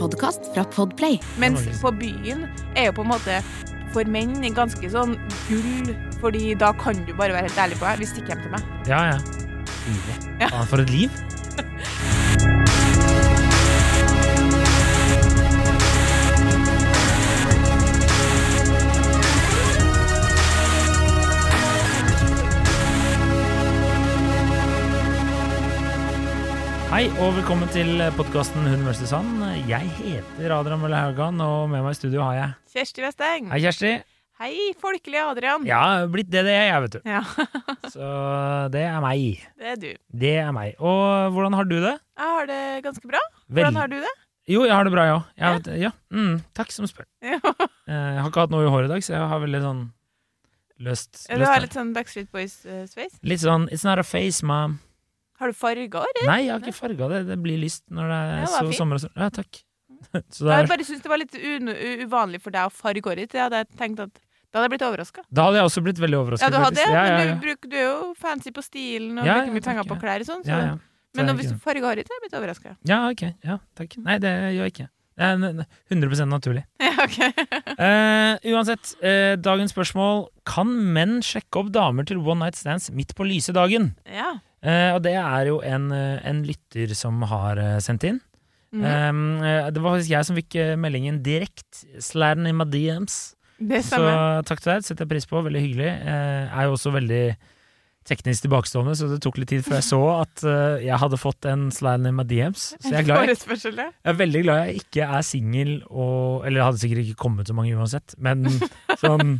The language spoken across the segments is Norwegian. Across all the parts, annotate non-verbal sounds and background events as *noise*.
podkast fra Podplay. Mens på byen er jo på en måte for menn ganske sånn gull, fordi da kan du bare være helt ærlig på deg. Vi stikker hjem til meg. Ja, ja. ja. Faen, for et liv. *laughs* Hei og velkommen til podkasten Hun versus han. Jeg heter Adrian Mølle Haugan, og med meg i studio har jeg Kjersti Westeng. Hei, Kjersti. Hei, folkelig Adrian. Ja, blitt det det er jeg, vet du. Ja, *laughs* Så det er meg. det er du. Det er meg. Og hvordan har du det? Jeg har det ganske bra. Vel- Hvordan har du det? Jo, jeg har det bra, jeg òg. Ja. Ja. ja. Mm, takk som spør. Ja. Eh, Jeg har ikke hatt noe i håret i dag, så jeg har veldig sånn løst, Du har litt sånn Backstreet Boys-sveis. Litt sånn It's not a face, mom. Har du farga det? Nei, jeg har ikke farga det. Det blir lyst når det er det så fint. sommer og sol. Ja, takk. *laughs* Så det Jeg bare syntes det var litt uvanlig for deg å farge håret ditt. Jeg hadde tenkt at da hadde jeg blitt overraska. da hadde jeg også blitt veldig Ja, du hadde ja, ja, ja. du, bruk, du er jo fancy på stilen og bruker mye penger på klær og sånn. Så. Men nå, hvis du farger håret ditt, er jeg blitt overraska. Ja, ok. Ja, takk. Nei, det gjør jeg ikke. Det er 100 naturlig. *laughs* Ja, ok. uh, *laughs* uansett, uh, dagens spørsmål Kan menn sjekke opp damer til one night stands midt på lyse dagen? ja. Eh, og det er jo en, eh, en lytter som har eh, sendt inn. Mhm. Eh, det var faktisk jeg som fikk eh, meldingen direkte. Slæren i my DMs. Så takk til deg, setter jeg pris på. Veldig hyggelig. Eh, er jo også veldig teknisk tilbakestående, så det tok litt tid før jeg *laughs* så at uh, jeg hadde fått en sladden i my DMs. Så jeg er glad jeg jeg er veldig glad jeg ikke er singel og Eller det hadde sikkert ikke kommet så mange uansett, men *laughs* sånn,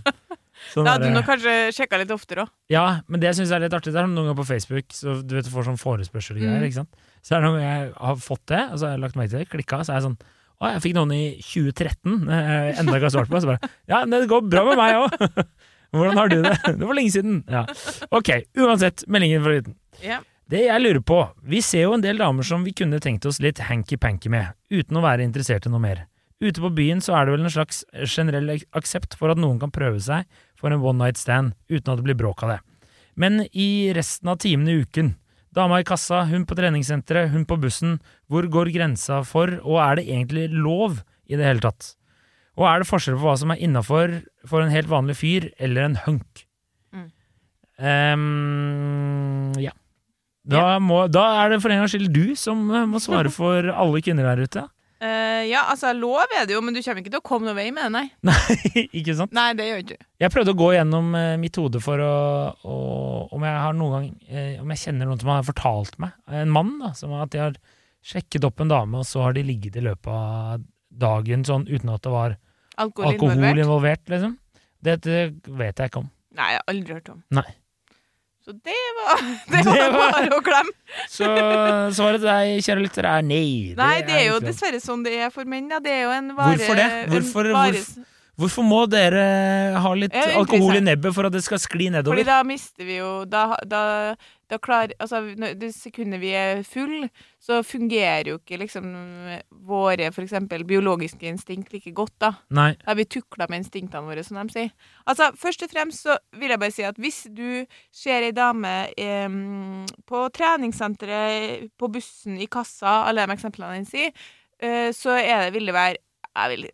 sånn Da hadde du nok kanskje sjekka litt oftere òg. Ja, men det jeg er litt artig, det er noen ganger på Facebook, så du vet du får sånn forespørsel og greier, Mm. Så er det noen ganger jeg har fått det, og så har jeg lagt merke til det, klikka, så er jeg sånn Å, jeg fikk noen i 2013, eh, enda ikke har svart på. Så bare Ja, det går bra med meg òg! *laughs* Hvordan har du det? Det var lenge siden. Ja. Ok, uansett, meldingen fra gutten. Yeah. Det jeg lurer på, vi ser jo en del damer som vi kunne tenkt oss litt hanky-panky med, uten å være interessert i noe mer. Ute på byen så er det vel en slags generell aksept for at noen kan prøve seg for en one night stand, uten at det blir bråk av det. Men i resten av timene i uken, dama i kassa, hun på treningssenteret, hun på bussen, hvor går grensa for, og er det egentlig lov i det hele tatt? Og er det forskjell på hva som er innafor for en helt vanlig fyr eller en hunk? Mm. Um, ja. Da, må, da er det for en gangs skyld du som eh, må svare *laughs* for alle kvinner der ute. Eh, ja, altså, lov er det jo, men du kommer ikke til å komme noen vei med det, nei. *laughs* Nei, ikke sant? Nei, det gjør ikke du. Jeg prøvde å gå gjennom uh, mitt hode for å, å Om jeg har noen gang uh, Om jeg kjenner noen som har fortalt meg, en mann, da, som at de har sjekket opp en dame, og så har de ligget i løpet av dagen sånn uten at det var Alkohol, alkohol involvert? involvert, liksom. Det, det vet jeg ikke om. Nei, jeg har aldri hørt om. Nei. Så det var *laughs* Det Det var var- bare å glemme. Så svaret til deg, kjære lytter, er nei. Nei, det er jo ikke dessverre sånn det er for menn. Ja. Det er jo en vare Hvorfor det? Hvorfor- vare- Hvorfor må dere ha litt alkohol i nebbet for at det skal skli nedover? Fordi da mister vi jo Da, da, da klar, Altså, det sekundet vi er full, så fungerer jo ikke liksom våre eksempel biologiske instinkt like godt, da. Nei. Da har vi tukla med instinktene våre, som de sier. Altså, Først og fremst så vil jeg bare si at hvis du ser ei dame eh, på treningssenteret, på bussen, i kassa, alle de eksemplene den sier, eh, så er det, vil det være Jeg vil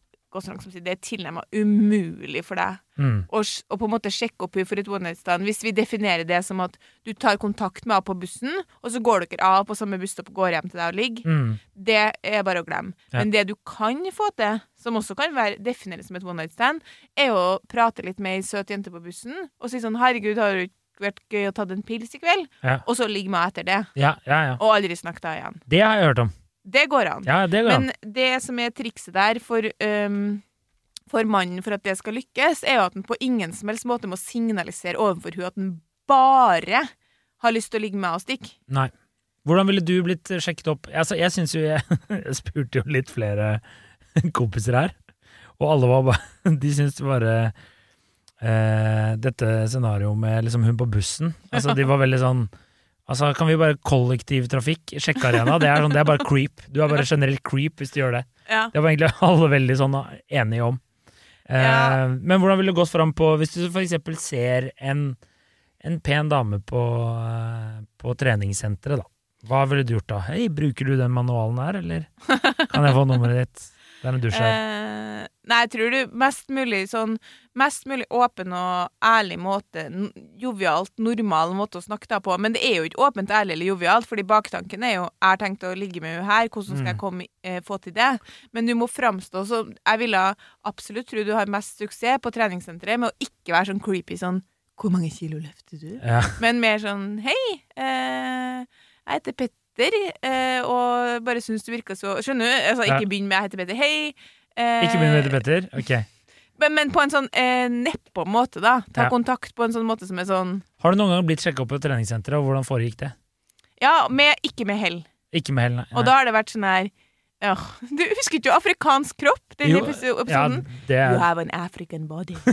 det er tilnærmet umulig for deg Mm. å å på en måte sjekke opp henne for et one night stand. Hvis vi definerer det som at du tar kontakt med henne på bussen, og så går dere av på samme busstopp og går hjem til deg og ligger, Mm. det er bare å glemme. Ja. Men det du kan få til, som også kan være defineres som et one night stand, er å prate litt med ei søt jente på bussen og si sånn 'Herregud, har ikke vært gøy å ta en pils i kveld?' Ja. Og så ligge med henne etter det. Ja, ja, ja. Og aldri snakke da igjen. Det har jeg hørt om. Det går an. Ja, det går an. Men det som er trikset der for, um, for mannen for at det skal lykkes, er jo at han på ingen som helst måte må signalisere overfor hun at han bare har lyst til å ligge med henne og stikke. Nei. Hvordan ville du blitt sjekket opp? Altså, jeg syns jo jeg, *laughs* jeg spurte jo litt flere kompiser her, og alle var bare *laughs* De syntes bare eh, dette scenarioet med liksom hun på bussen Altså, de var veldig sånn Altså, kan vi bare kollektivtrafikk, sjekkearena? Det sånn, det er bare creep. Du er bare *laughs* generelt creep hvis du gjør det. Ja. Det var egentlig alle veldig sånn enige om. Eh, Ja. Men hvordan vil det gått fram på Hvis du eksempel ser en, en pen dame på, eh, på treningssenteret, da. Hva ville du gjort da? Hei, bruker du den manualen her, eller kan jeg få nummeret ditt? Det er en dusj her. *laughs* Eh, nei, jeg tror du mest mulig sånn Mest mulig åpen og ærlig måte. Jovialt, normal måte å snakke da på. Men det er jo ikke åpent, ærlig eller jovialt, fordi baktanken er jo Jeg har tenkt å ligge med henne her, hvordan skal jeg Mm. komme, eh, få til det? Men du må framstå så Jeg ville absolutt tro du har mest suksess på treningssenteret med å ikke være sånn creepy sånn Hvor mange kilo løfter du? Ja. *laughs* Men mer sånn Hei, eh, jeg heter Petter, eh, og bare syns du virker så Skjønner du? Altså, ikke begynn med 'jeg heter Petter'. Hei. Eh, Ikke begynn med 'Jeg heter Petter. Ok. Men, men på en sånn eh, nedpå måte, da. Ta Ja. kontakt på en sånn måte som er sånn Har du noen gang blitt sjekka opp på treningssenteret, og hvordan foregikk det? Ja, med, ikke med hell. Ikke med hell, nei. Og da har det vært sånn her ja, *laughs* Du husker ikke afrikansk kropp? Den Jo, episoden? ja, det You have an African body. *laughs*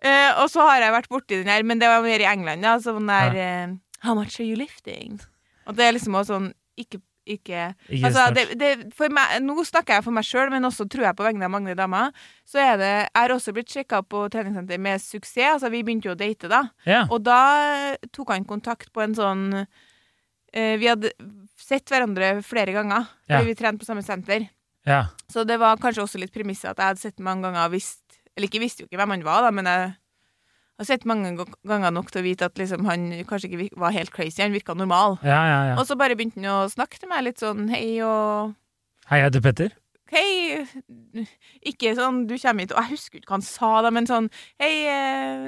Eh, og så har jeg vært borti den her, men det var mer i England. Da, sånn der eh, How much are you lifting? Og det er liksom også sånn Ikke, ikke ikke Altså, det, det, meg, nå snakker jeg for meg sjøl, men også tror jeg på vegne av mange damer. Så er det Jeg har også blitt sjekka på treningssenter med suksess. Altså, vi begynte jo å date da. Ja. Og da tok han kontakt på en sånn eh, Vi hadde sett hverandre flere ganger, Ja. fordi vi trente på samme senter. ja. Så det var kanskje også litt premisset at jeg hadde sett mange ganger og visst Eller ikke visste jo ikke hvem han var, da, men jeg har sett mange ganger nok til å vite at liksom, han kanskje ikke var helt crazy. Han virka normal. Ja, ja, ja. Og så bare begynte han å snakke til meg litt sånn hei og Hei, jeg heter Petter. Hei Ikke sånn du kommer hit Og jeg husker ikke hva han sa da, men sånn Hei, eh,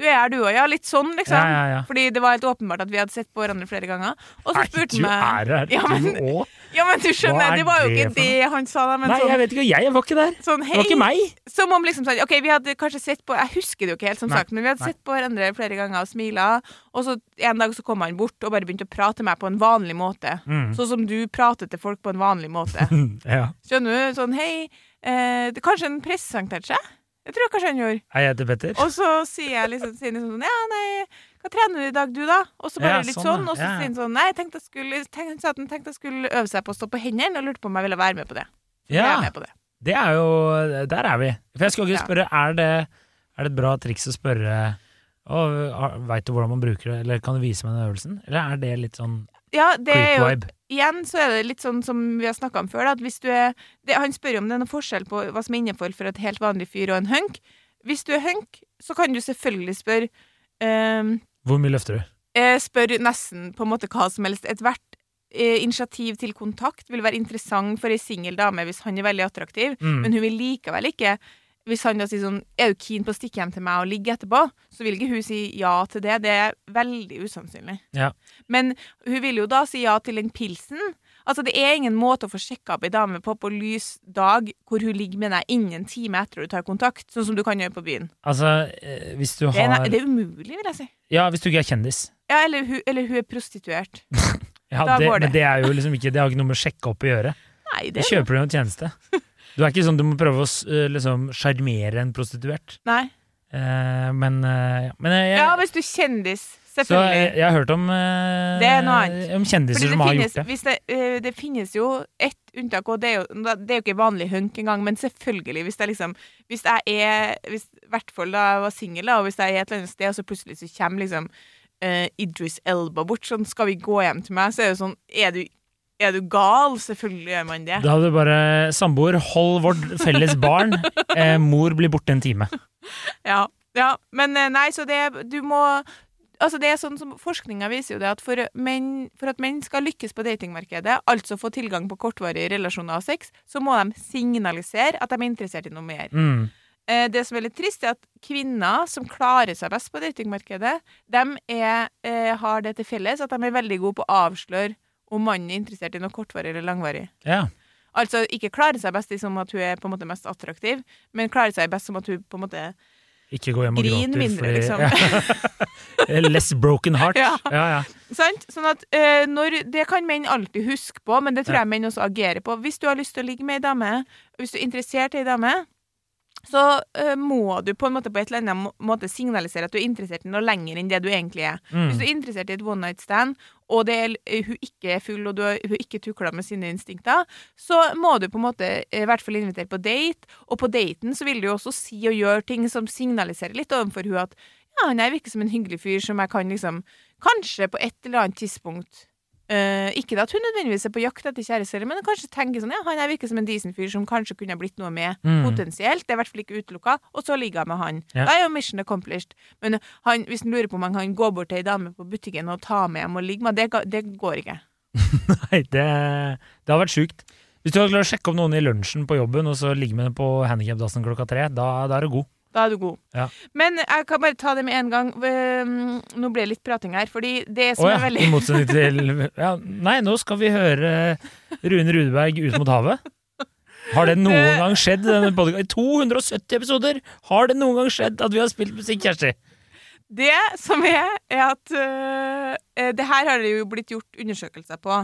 du er her du òg, ja? Litt sånn, liksom. Ja, ja, ja. Fordi det var helt åpenbart at vi hadde sett på hverandre flere ganger. Og så spurte han meg Du er her, Ja, men- du òg. Ja, men du skjønner, er det var jo ikke det han sa da, men Nei, jeg sånn, vet ikke, jeg var ikke der. sånn Det var ikke meg. Som om liksom sånn OK, vi hadde kanskje sett på Jeg husker det jo ikke helt, som Nei, sagt, men vi hadde nei. sett på hverandre flere ganger og smila. Og så en dag så kom han bort og bare begynte å prate med meg på en vanlig måte. Mm. Sånn som du prater til folk på en vanlig måte. *laughs* Ja. Skjønner du? Sånn hei eh, det, Kanskje han presenterte seg? Jeg tror kanskje han gjorde. Hei, jeg heter Petter. Og så sier jeg liksom, sier liksom sånn Ja, nei, hva trener du i dag, du, da? Og så bare Ja, litt sånn, sånn. Og så Ja, sier han sånn Nei, jeg tenkte jeg skulle tenkte, han tenkte jeg skulle øve seg på å stå på hendene, og lurte på om jeg ville være med på det. Så Ja. jeg med på det. Det er jo Der er vi. For jeg skulle ikke spørre, er det, er det et bra triks å spørre Veit du hvordan man bruker det, eller kan du vise meg den øvelsen? Eller er det litt sånn Ja, det er jo? Igjen så er det litt sånn som vi har snakka om før, da, at hvis du er det, Han spør jo om det er noen forskjell på hva som er innenfor for et helt vanlig fyr og en hunk. Hvis du er hunk, så kan du selvfølgelig spørre ehm, Hvor mye løfter du? Jeg Spør nesten på en måte hva som helst. Ethvert eh, initiativ til kontakt vil være interessant for ei singel dame hvis han er veldig attraktiv, Mm. men hun vil likevel ikke hvis han da sier sånn Er du keen på å stikke hjem til meg og ligge etterpå? Så vil ikke hun si ja til det. Det er veldig usannsynlig. Ja. Men hun vil jo da si ja til den pilsen. Altså, det er ingen måte å få sjekka opp ei dame på på lys dag hvor hun ligger med deg innen en time etter du tar kontakt, sånn som du kan gjøre på byen. Altså, eh, hvis du Det er, har det er umulig, vil jeg si. Ja, hvis du ikke er kjendis. Ja, eller hun, eller hun er prostituert. *laughs* Ja, Da det, går det. Men det er jo liksom ikke Det har ikke noe med å sjekke opp å gjøre. Nei, det er... kjøper du en tjeneste. Du er ikke sånn du må prøve å eh, liksom sjarmere en prostituert. Nei. Uh, men uh, ja. Men jeg, Ja, hvis du er kjendis, så jeg, jeg har hørt om eh. Om kjendiser som har finnes, gjort det. det, uh, det finnes jo ett unntak, og det er jo, det er jo ikke vanlig hunk engang, men selvfølgelig, hvis jeg liksom Hvis jeg er hvis, I hvert fall da jeg var singel, og hvis jeg er et eller annet sted, og så plutselig så kommer liksom uh, Idris Elba bort, sånn skal vi gå hjem til meg, så er det sånn Er du, er du gal? Selvfølgelig gjør man det. Da hadde du bare Samboer, hold vårt felles barn. *laughs* Eh, mor blir borte en time. Ja, ja. Men eh, nei, så det Du må Altså det er sånn som Forskninga viser jo det at for, menn, for at menn skal lykkes på datingmarkedet, altså få tilgang på kortvarige relasjoner og sex, så må de signalisere at de er interessert i noe mer. Mm. Eh, det som er litt trist, er at kvinner som klarer seg best på datingmarkedet, de er, eh, har det til felles at de er veldig gode på å avsløre om mannen er interessert i noe kortvarig eller langvarig. Ja. Altså ikke klarer seg best i som at hun er på en måte mest attraktiv, men klarer seg best som at hun på en måte Ikke gå hjem og Grin gråter. mindre, liksom. ja. *laughs* Less broken heart. *laughs* Ja. ja? Sånn at eh, når, Det kan menn alltid huske på, men det tror jeg menn også agerer på. Hvis du har lyst til å ligge med ei dame, hvis du er interessert i ei dame, så uh, må du på en måte på et eller annet måte signalisere at du er interessert i noe lenger enn det du egentlig er. Hvis du Mm. er interessert i et one night stand, og det er, uh, hun ikke er full, og du hun ikke tukler med sine instinkter, så må du på en måte eh, i hvert fall invitere på date. Og på daten så vil du jo også si og gjøre ting som signaliserer litt overfor hun at ja, han virker som en hyggelig fyr som jeg kan liksom Kanskje på et eller annet tidspunkt eh, ikke at hun nødvendigvis er på jakt etter kjæreste, men kanskje tenker sånn Ja, han her virker som en decent fyr som kanskje kunne blitt noe med, Mm. potensielt. Det er i hvert fall ikke utelukka. Og så ligger hun med han. Ja. Da er jo mission accomplished. Men han, hvis han lurer på om han kan gå bort til ei dame på butikken og ta med hjem og ligge med, det, det går ikke. *laughs* Nei, det, det har vært sjukt. Hvis du hadde klart å sjekke opp noen i lunsjen på jobben, og så ligge med dem på handikapdassen klokka tre, da, da er du god. Da er du god. Ja. Men jeg kan bare ta det med en gang. Um, Nå ble det litt prating her, fordi det som oh, ja, er veldig i motsetning til ja, Nei, nå skal vi høre Rune Rudeberg ut mot havet. Har det noen Det- gang skjedd? I 270 episoder har det noen gang skjedd at vi har spilt musikk, Kjersti? Det som er, er at eh, det her har det jo blitt gjort undersøkelser på.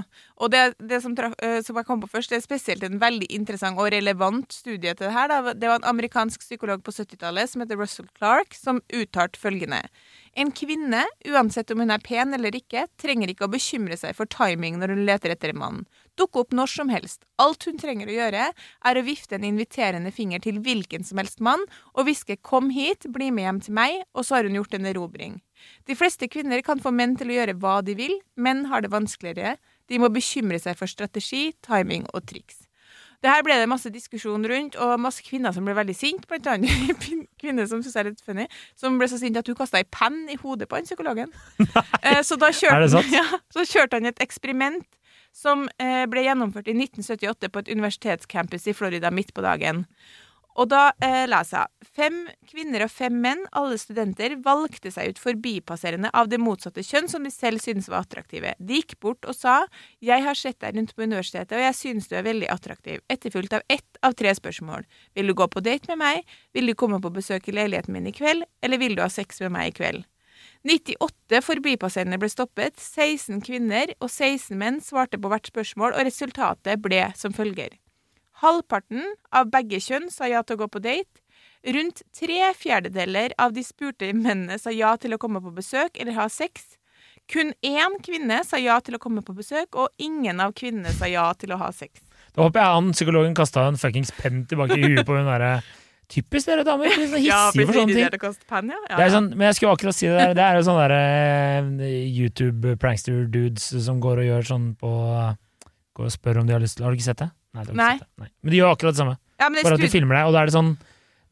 Og det, det som, traf, uh, som jeg kom på først, det er spesielt en veldig interessant og relevant studie til det her. Da. Det var en amerikansk psykolog på 70-tallet som heter Russell Clark, som uttalte følgende. En kvinne, uansett om hun er pen eller ikke, trenger ikke å bekymre seg for timing når hun leter etter en mann. Dukke opp når som helst. Alt hun trenger å gjøre, er å vifte en inviterende finger til hvilken som helst mann og hviske 'kom hit, bli med hjem til meg', og så har hun gjort en erobring. De fleste kvinner kan få menn til å gjøre hva de vil, menn har det vanskeligere. De må bekymre seg for strategi, timing og triks. Det her ble det masse diskusjon rundt, og masse kvinner som ble veldig sinte. Blant annet *laughs* kvinne som synes er litt funny, som ble så sint at hun kasta ei penn i hodet på han psykologen. *laughs* Nei, så da kjørte? *laughs* Ja, så kjørte han et eksperiment som eh, ble gjennomført i 1978 på et universitetscampus i Florida midt på dagen. Og da eh, leser jeg fem kvinner og fem menn, alle studenter, valgte seg ut forbipasserende av det motsatte kjønn som de selv syntes var attraktive. De gikk bort og sa 'Jeg har sett deg rundt på universitetet, og jeg synes du er veldig attraktiv', etterfulgt av ett av tre spørsmål. 'Vil du gå på date med meg?' 'Vil du komme på besøk i leiligheten min i kveld?' eller 'Vil du ha sex med meg i kveld?' 98 forbipasserende ble stoppet, 16 kvinner og 16 menn svarte på hvert spørsmål, og resultatet ble som følger. Halvparten av begge kjønn sa ja til å gå på date. Rundt tre fjerdedeler av de spurte mennene sa ja til å komme på besøk eller ha sex. Kun én kvinne sa ja til å komme på besøk, og ingen av kvinnene sa ja til å ha sex. Da håper jeg han psykologen kasta en fuckings penn tilbake i huet på hun derre Typisk dere damer. Blir så hissige for *laughs* sånne ting. penn, ja. Er sånn, men jeg skulle akkurat si det der. Det er jo sånne der, eh, YouTube-prankster-dudes som går og gjør sånn på Går og spør om de har lyst til Har du ikke sett det? Nei. Ikke Nei. Sett det. Nei. Men de gjør akkurat det samme. ja, det Bare at de filmer deg, og da er det sånn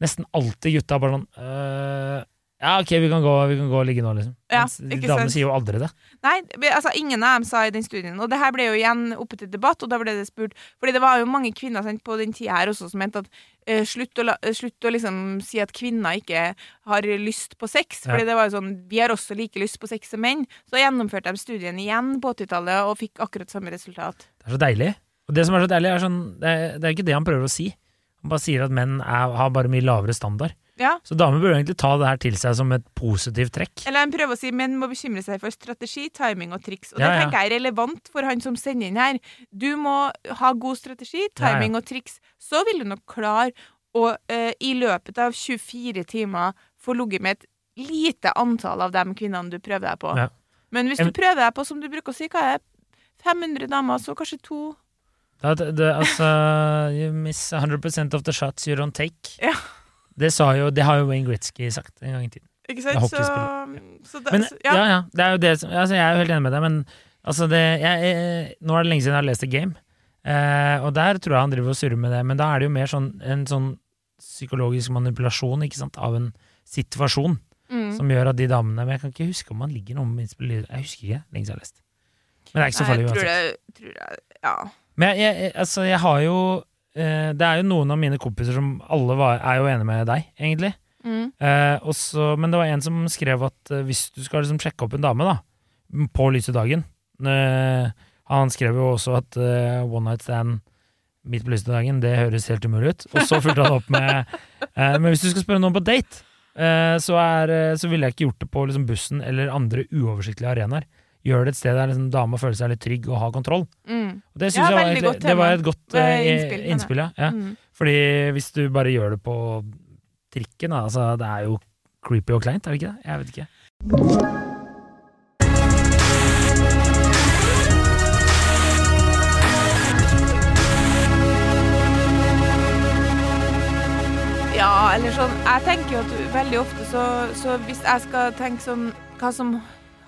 Nesten alltid gutta bare sånn øh, Ja, ok, vi kan, gå, vi kan gå og ligge nå, liksom. Ja, damene sier jo aldri det. Nei, altså ingen av dem sa i den studien. Og det her ble jo igjen oppe til debatt, og da ble det spurt Fordi det var jo mange kvinner sant, på den tida her også som mente at uh, slutt, å eh, slutt å liksom si at kvinner ikke har lyst på sex. Ja. Fordi det var jo sånn Vi har også like lyst på sex som menn. Så gjennomførte de studien igjen på 80-tallet og fikk akkurat samme resultat. Det er så deilig. Og det som er så deilig, er sånn Det er, det er ikke det han prøver å si. Han bare sier at menn er, har bare mye lavere standard. Ja. Så damer bør egentlig ta det her til seg som et positivt trekk. Eller han prøver å si menn må bekymre seg for strategi, timing og triks. Og Ja, det tenker jeg er relevant for han som sender inn her. Du må ha god strategi, timing og triks. Så vil du nok klare å uh, i løpet av 24 timer få ligget med et lite antall av de kvinnene du prøver deg på. Ja. Men hvis du prøver deg på, som du bruker å si, hva er 500 damer, så kanskje to Det, det, altså You miss 100% of the shots you don't take. Ja. Det, sa jo, det har jo Wayne Gretzky sagt en gang i tiden. Ikke sant? Så, så det, Men ja. ja. ja, det er som altså, Jeg er jo helt enig med deg, men altså det jeg, jeg, Nå er det lenge siden jeg har lest The Game, eh, og der tror jeg han driver og surrer med det, men da er det jo mer sånn en sånn psykologisk manipulasjon ikke sant, av en situasjon Mm. som gjør at de damene Men jeg kan ikke huske om han ligger noe med innspill Jeg husker ikke, lenge siden jeg har lest. Men det er ikke så farlig jeg tror uansett. det, tror jeg, ja. Men jeg, jeg, altså, jeg har jo eh, Det er jo noen av mine kompiser som alle var, er jo enige med deg, egentlig. Mm. Eh, og så- men det var en som skrev at eh, hvis du skal liksom sjekke opp en dame da på lyse dagen eh, Han skrev jo også at eh, one night stand midt på lyse dagen, det høres helt umulig ut. Og så fulgte han opp med *laughs* eh, Men hvis du skal spørre noen på date, eh, så, er, eh, så ville jeg ikke gjort det på liksom, bussen eller andre uoversiktlige arenaer. Gjør det et sted der liksom, dama føler seg litt trygg og har kontroll. Mm. Det Ja, var, egentlig, godt det var et godt eh, innspill, innspill. Ja. Ja. Mm. Fordi hvis du bare gjør det på trikken, da, altså det er jo creepy og kleint, er det ikke det? Jeg vet ikke. Ja, eller sånn Jeg tenker jo at veldig ofte så, så hvis jeg skal tenke sånn Hva som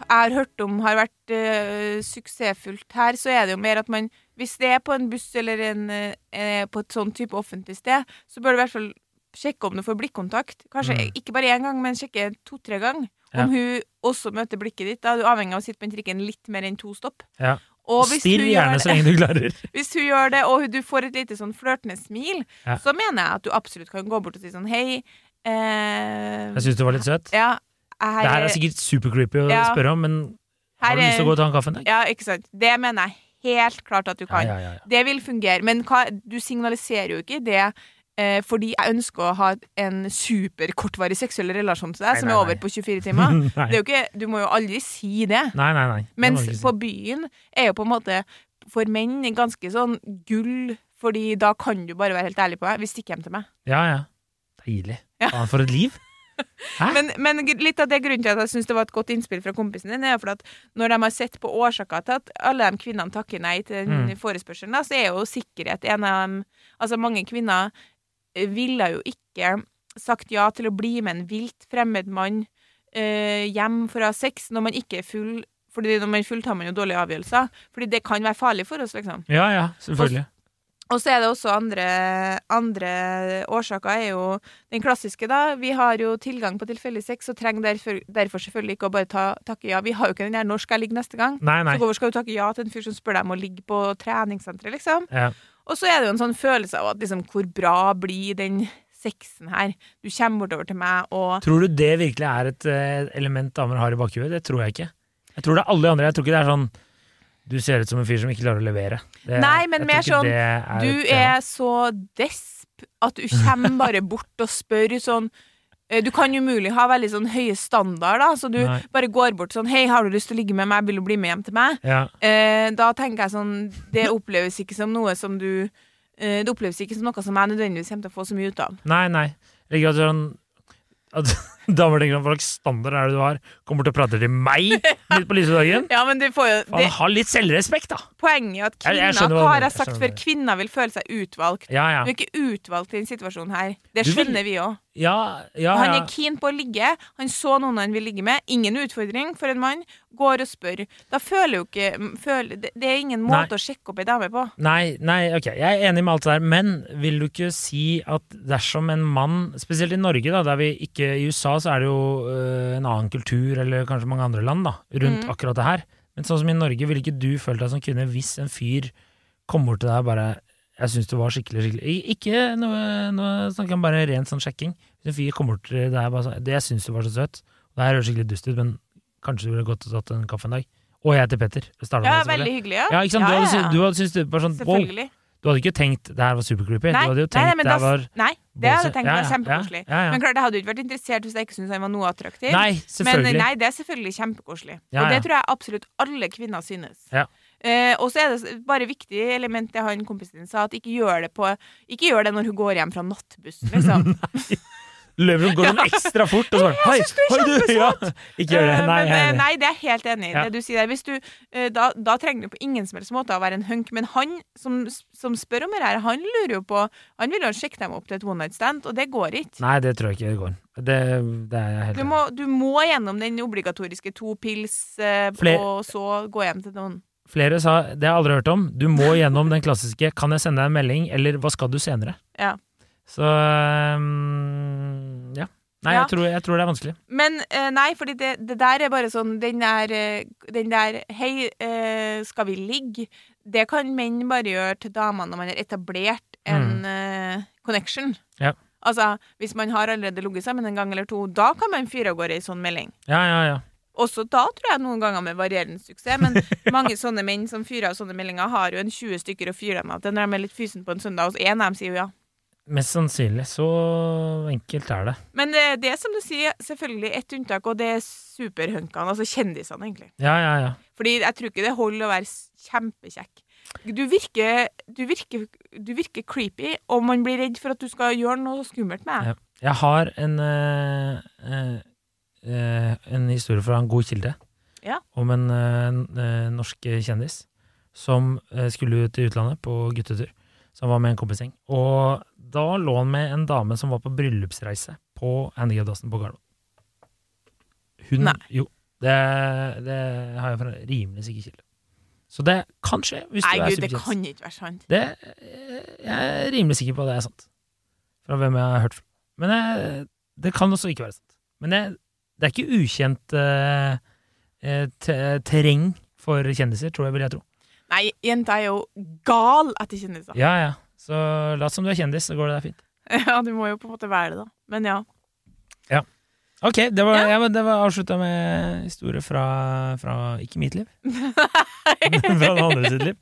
jeg har hørt om har vært uh, suksessfullt her, så er det jo mer at man Hvis det er på en buss eller en, uh, på et sånn type offentlig sted, så bør du i hvert fall sjekke om du får blikkontakt. Kanskje Mm. ikke bare én gang, men sjekke to-tre ganger. Om hun også møter blikket ditt. Da er du avhengig av å sitte på en trikken litt mer enn to stopp. Ja. Og Still gjerne så lenge du klarer. *laughs* hvis hun gjør det, og du får et lite sånn flørtende smil, Ja. så mener jeg at du absolutt kan gå bort og si sånn Hei. Eh, Jeg syns du var litt søt. ja, Det her er sikkert super creepy å Ja. spørre om, men her har du lyst til å gå og ta en kaffe en dag? Ja, ikke sant. Det mener jeg helt klart at du kan. ja, ja. Det vil fungere. Men hva, du signaliserer jo ikke det eh, fordi jeg ønsker å ha en superkortvarig seksuell relasjon til deg, Nei, som nei, er over nei. på 24 timer. *laughs* Er ikke, du må jo aldri si det. nei, nei, nei. Mens på byen er jo på en måte for menn ganske sånn gull, fordi da kan du bare være helt ærlig på meg. du stikker hjem til meg. Ja, ja. Deilig. Ja. Faen, for et liv. Men, men litt av det grunnen til at jeg syns det var et godt innspill fra kompisen din, er jo for at når de har sett på årsaker til at alle de kvinnene takker nei til den Mm. forespørselen, da, så er jo sikkerhet en av dem Altså, mange kvinner ville jo ikke sagt ja til å bli med en vilt fremmed mann øh, hjem for å ha sex når man ikke er full. Fordi når man er full, tar man jo dårlige avgjørelser. Fordi det kan være farlig for oss, liksom. Ja, ja, selvfølgelig. Og så er det også andre, andre årsaker, er jo den klassiske, da. Vi har jo tilgang på tilfeldig sex, og trenger derfor, derfor selvfølgelig ikke å bare ta, takke ja. Vi har jo ikke den der 'når skal jeg ligge neste gang'? Nei, nei. Så hvorfor skal du takke ja til en fyr som spør deg om å ligge på treningssenteret, liksom? Ja. Og så er det jo en sånn følelse av at liksom, hvor bra blir den sexen her? Du kommer bortover til meg, og Tror du det virkelig er et eh, element damer har i bakhuet? Det tror jeg ikke. Jeg tror det er alle de andre. Jeg tror ikke det er sånn du ser ut som en fyr som ikke klarer å levere. Det, Nei, men mer sånn, er du et er så desp at du kommer *laughs* bare bort og spør sånn eh, Du kan umulig ha veldig sånn høye standarder, da, så du Nei. bare går bort sånn 'Hei, har du lyst til å ligge med meg? Vil du bli med hjem til meg?' ja. Eh, da tenker jeg sånn Det oppleves ikke som noe som du eh, Det oppleves ikke som noe som jeg nødvendigvis kommer til å få så mye ut av. Nei, nei. Jeg at du sånn at damer tenker sånn Hva slags standard er det du har? Kommer til å prate til meg *laughs* midt på lysedagen? Ja, men du får jo Faen, det, ha litt selvrespekt, da! Poenget er at Jeg- jeg kvinner hva har jeg sagt jeg før, kvinner vil føle seg utvalgt. Ja, ja. Du er ikke utvalgt i denne situasjonen her. Det skjønner vil- vi òg. Ja, ja, Han er keen på å ligge. Han så noen han vil ligge med. Ingen utfordring for en mann. Går og spør. Da føler jo ikke føler, det, det er ingen Nei. måte å sjekke opp ei dame på. Nei, nei, ok, jeg er enig med alt det der, men vil du ikke si at dersom en mann, spesielt i Norge, da, der vi ikke I USA så er det jo øh, en annen kultur, eller kanskje mange andre land, da, rundt Mm. akkurat det her. Men sånn som i Norge, ville ikke du følt deg som kvinne hvis en fyr kom bort til deg og bare Jeg syns du var skikkelig, skikkelig Ikke noe, noe snakker om bare rent sånn sjekking. Hvis en fyr kommer bort til deg og bare sånn Det jeg syns du var så søt. Det her høres skikkelig dust ut, men kanskje du ville gått og tatt en kaffe en dag. Og jeg heter Petter. Ja, veldig hyggelig, ja. Ja, ikke sant? Ja, ja, du hadde syntes det var sånn Selvfølgelig. Du hadde ikke tenkt det her var supercreepy? Nei, du hadde jo nei, tenkt nei, det var Nei, det hadde jeg tenkt Ja, var ja, kjempekoselig. Ja, ja, Men klart, jeg hadde jo ikke vært interessert hvis jeg ikke syntes han var noe attraktiv. Nei, Men nei, det er selvfølgelig kjempekoselig. Ja, Og det ja. tror jeg absolutt alle kvinner synes. Ja. Eh, og så er det bare bare viktig element det han kompisen din sa, at ikke gjør det på Ikke gjør det når hun går hjem fra nattbussen, liksom. *laughs* Løper går sånn ekstra fort og så bare *laughs* Hei, hei, du! Ja. *laughs* Ikke gjør det. Nei, Nei, er eh, nei, det er jeg helt enig i. Ja. Det du sier der. Du, eh, da, da trenger du på ingen som helst måte å være en hunk, men han som, som spør om det her, han lurer jo på Han vil jo sjekke dem opp til et one night stand, og det går ikke. Nei, det tror jeg ikke det går. Det, det er jeg helt Du må, du må gjennom den obligatoriske to pils, eh, og så gå hjem til noen. Flere sa, det har jeg aldri hørt om, du må gjennom den klassiske 'kan jeg sende deg en melding', eller 'hva skal du senere'? Ja. Så um, ja. Nei, Ja. jeg, tror, jeg tror det er vanskelig. Men uh, nei, fordi det, det der er bare sånn Den der, eh, den der 'hei, uh, skal vi ligge?' Det kan menn bare gjøre til damene når man har etablert en eh, connection. Mm. Ja. Altså, hvis man har allerede ligget sammen en gang eller to, da kan man fyre av gårde ei sånn melding. Ja, ja, ja. Også da tror jeg noen ganger med varierende suksess, men *laughs* mange sånne menn som fyrer av sånne meldinger, har jo en 20 stykker å fyre dem av til når de er litt fysen på en søndag, og en av dem sier jo ja. Mest sannsynlig. Så enkelt er det. Men det, det er som du sier, selvfølgelig ett unntak, og det er superhunkene, altså kjendisene, egentlig. Ja, ja, ja. Fordi jeg tror ikke det holder å være kjempekjekk. Du virker, du, virker, du virker creepy, og man blir redd for at du skal gjøre noe skummelt med deg. Ja. Jeg har en, øh, øh, en historie fra en god kilde Ja. om en øh, norsk kjendis som skulle i utlandet på guttetur. Så han var med en kompisgjeng. Og da lå han med en dame som var på bryllupsreise på handikapdassen på Gardermoen. Hun, Nei. Jo, Det, det har jeg fra rimelig sikker kilde. Så det kan skje, hvis Nei, du er gud, det kan ikke være sant. Det, jeg er rimelig sikker på at det er sant. Fra hvem jeg har hørt fra. Men jeg, det kan også ikke være sant. Men jeg, det er ikke ukjent eh, eh, terreng for kjendiser, tror jeg, vil jeg tro. Nei, jenta er jo gal etter kjendiser. Ja, ja. Så lat som du er kjendis, så går det der fint. *laughs* Ja, du må jo på en måte være det, da. Men ja. Ok, det var, Ja. ja. det var avslutta med historie fra, fra ikke mitt liv. *laughs* *laughs* fra den andre sitt liv.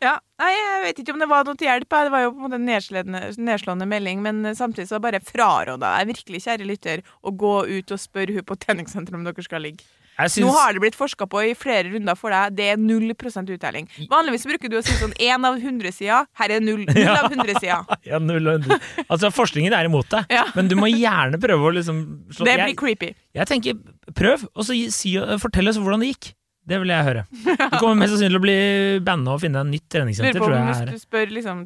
ja. Nei, jeg vet ikke om det var noe til hjelp. Det var jo på en måte en nedslående, nedslående melding, men samtidig så bare fraråda jeg virkelig, kjære lytter, å gå ut og spørre hun på treningssenteret om dere skal ligge. Jeg syns Nå har det blitt forska på i flere runder for deg. Det er null prosent uttelling. Vanligvis bruker du å si sånn én av hundre sider. Her er null. Null av hundre *laughs* sider. ja, null og hundre. Altså, forskningen er imot deg, Ja. men du må gjerne prøve å liksom slå Det jeg, blir creepy. jeg tenker, prøv, og så si, fortell oss hvordan det gikk. Det vil jeg høre. Du kommer mest sannsynlig til å bli banna og finne deg et nytt treningssenter, tror jeg. hvis du spør liksom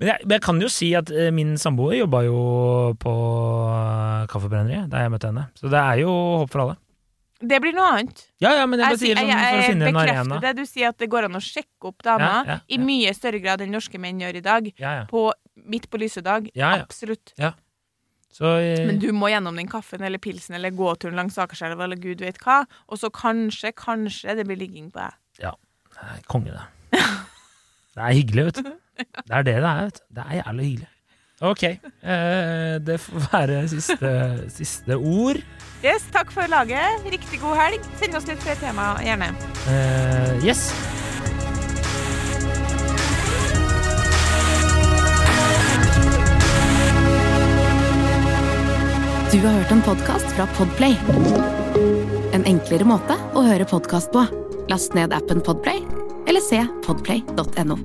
Men jeg, jeg kan jo si at eh, min samboer jobba jo på uh, Kaffebrenneriet da jeg møtte henne. Så det er jo håp for alle. Det blir noe annet. Ja, ja, men jeg Jeg, sier- sånn jeg, jeg bekrefter det. Du sier at det går an å sjekke opp damer Ja, ja, i mye større grad enn norske menn gjør i dag. Ja, ja. På midt på lyse dag. Ja, ja. Absolutt. Så eh, Men du må gjennom den kaffen eller pilsen eller gåturen langs Akerselva eller gud vet hva. Og så kanskje, kanskje det blir ligging på deg. Nei, konge, det. *laughs* Det er hyggelig, vet du. Det er det det er, vet du. Det er jævlig hyggelig. Ok. Eh, det får være siste, siste ord. Yes, takk for laget. Riktig god helg. Send oss litt flere tema, gjerne. Eh, yes. Du har hørt en podkast fra Podplay. En enklere måte å høre podkast på. Last ned appen Podplay, eller se podplay.no.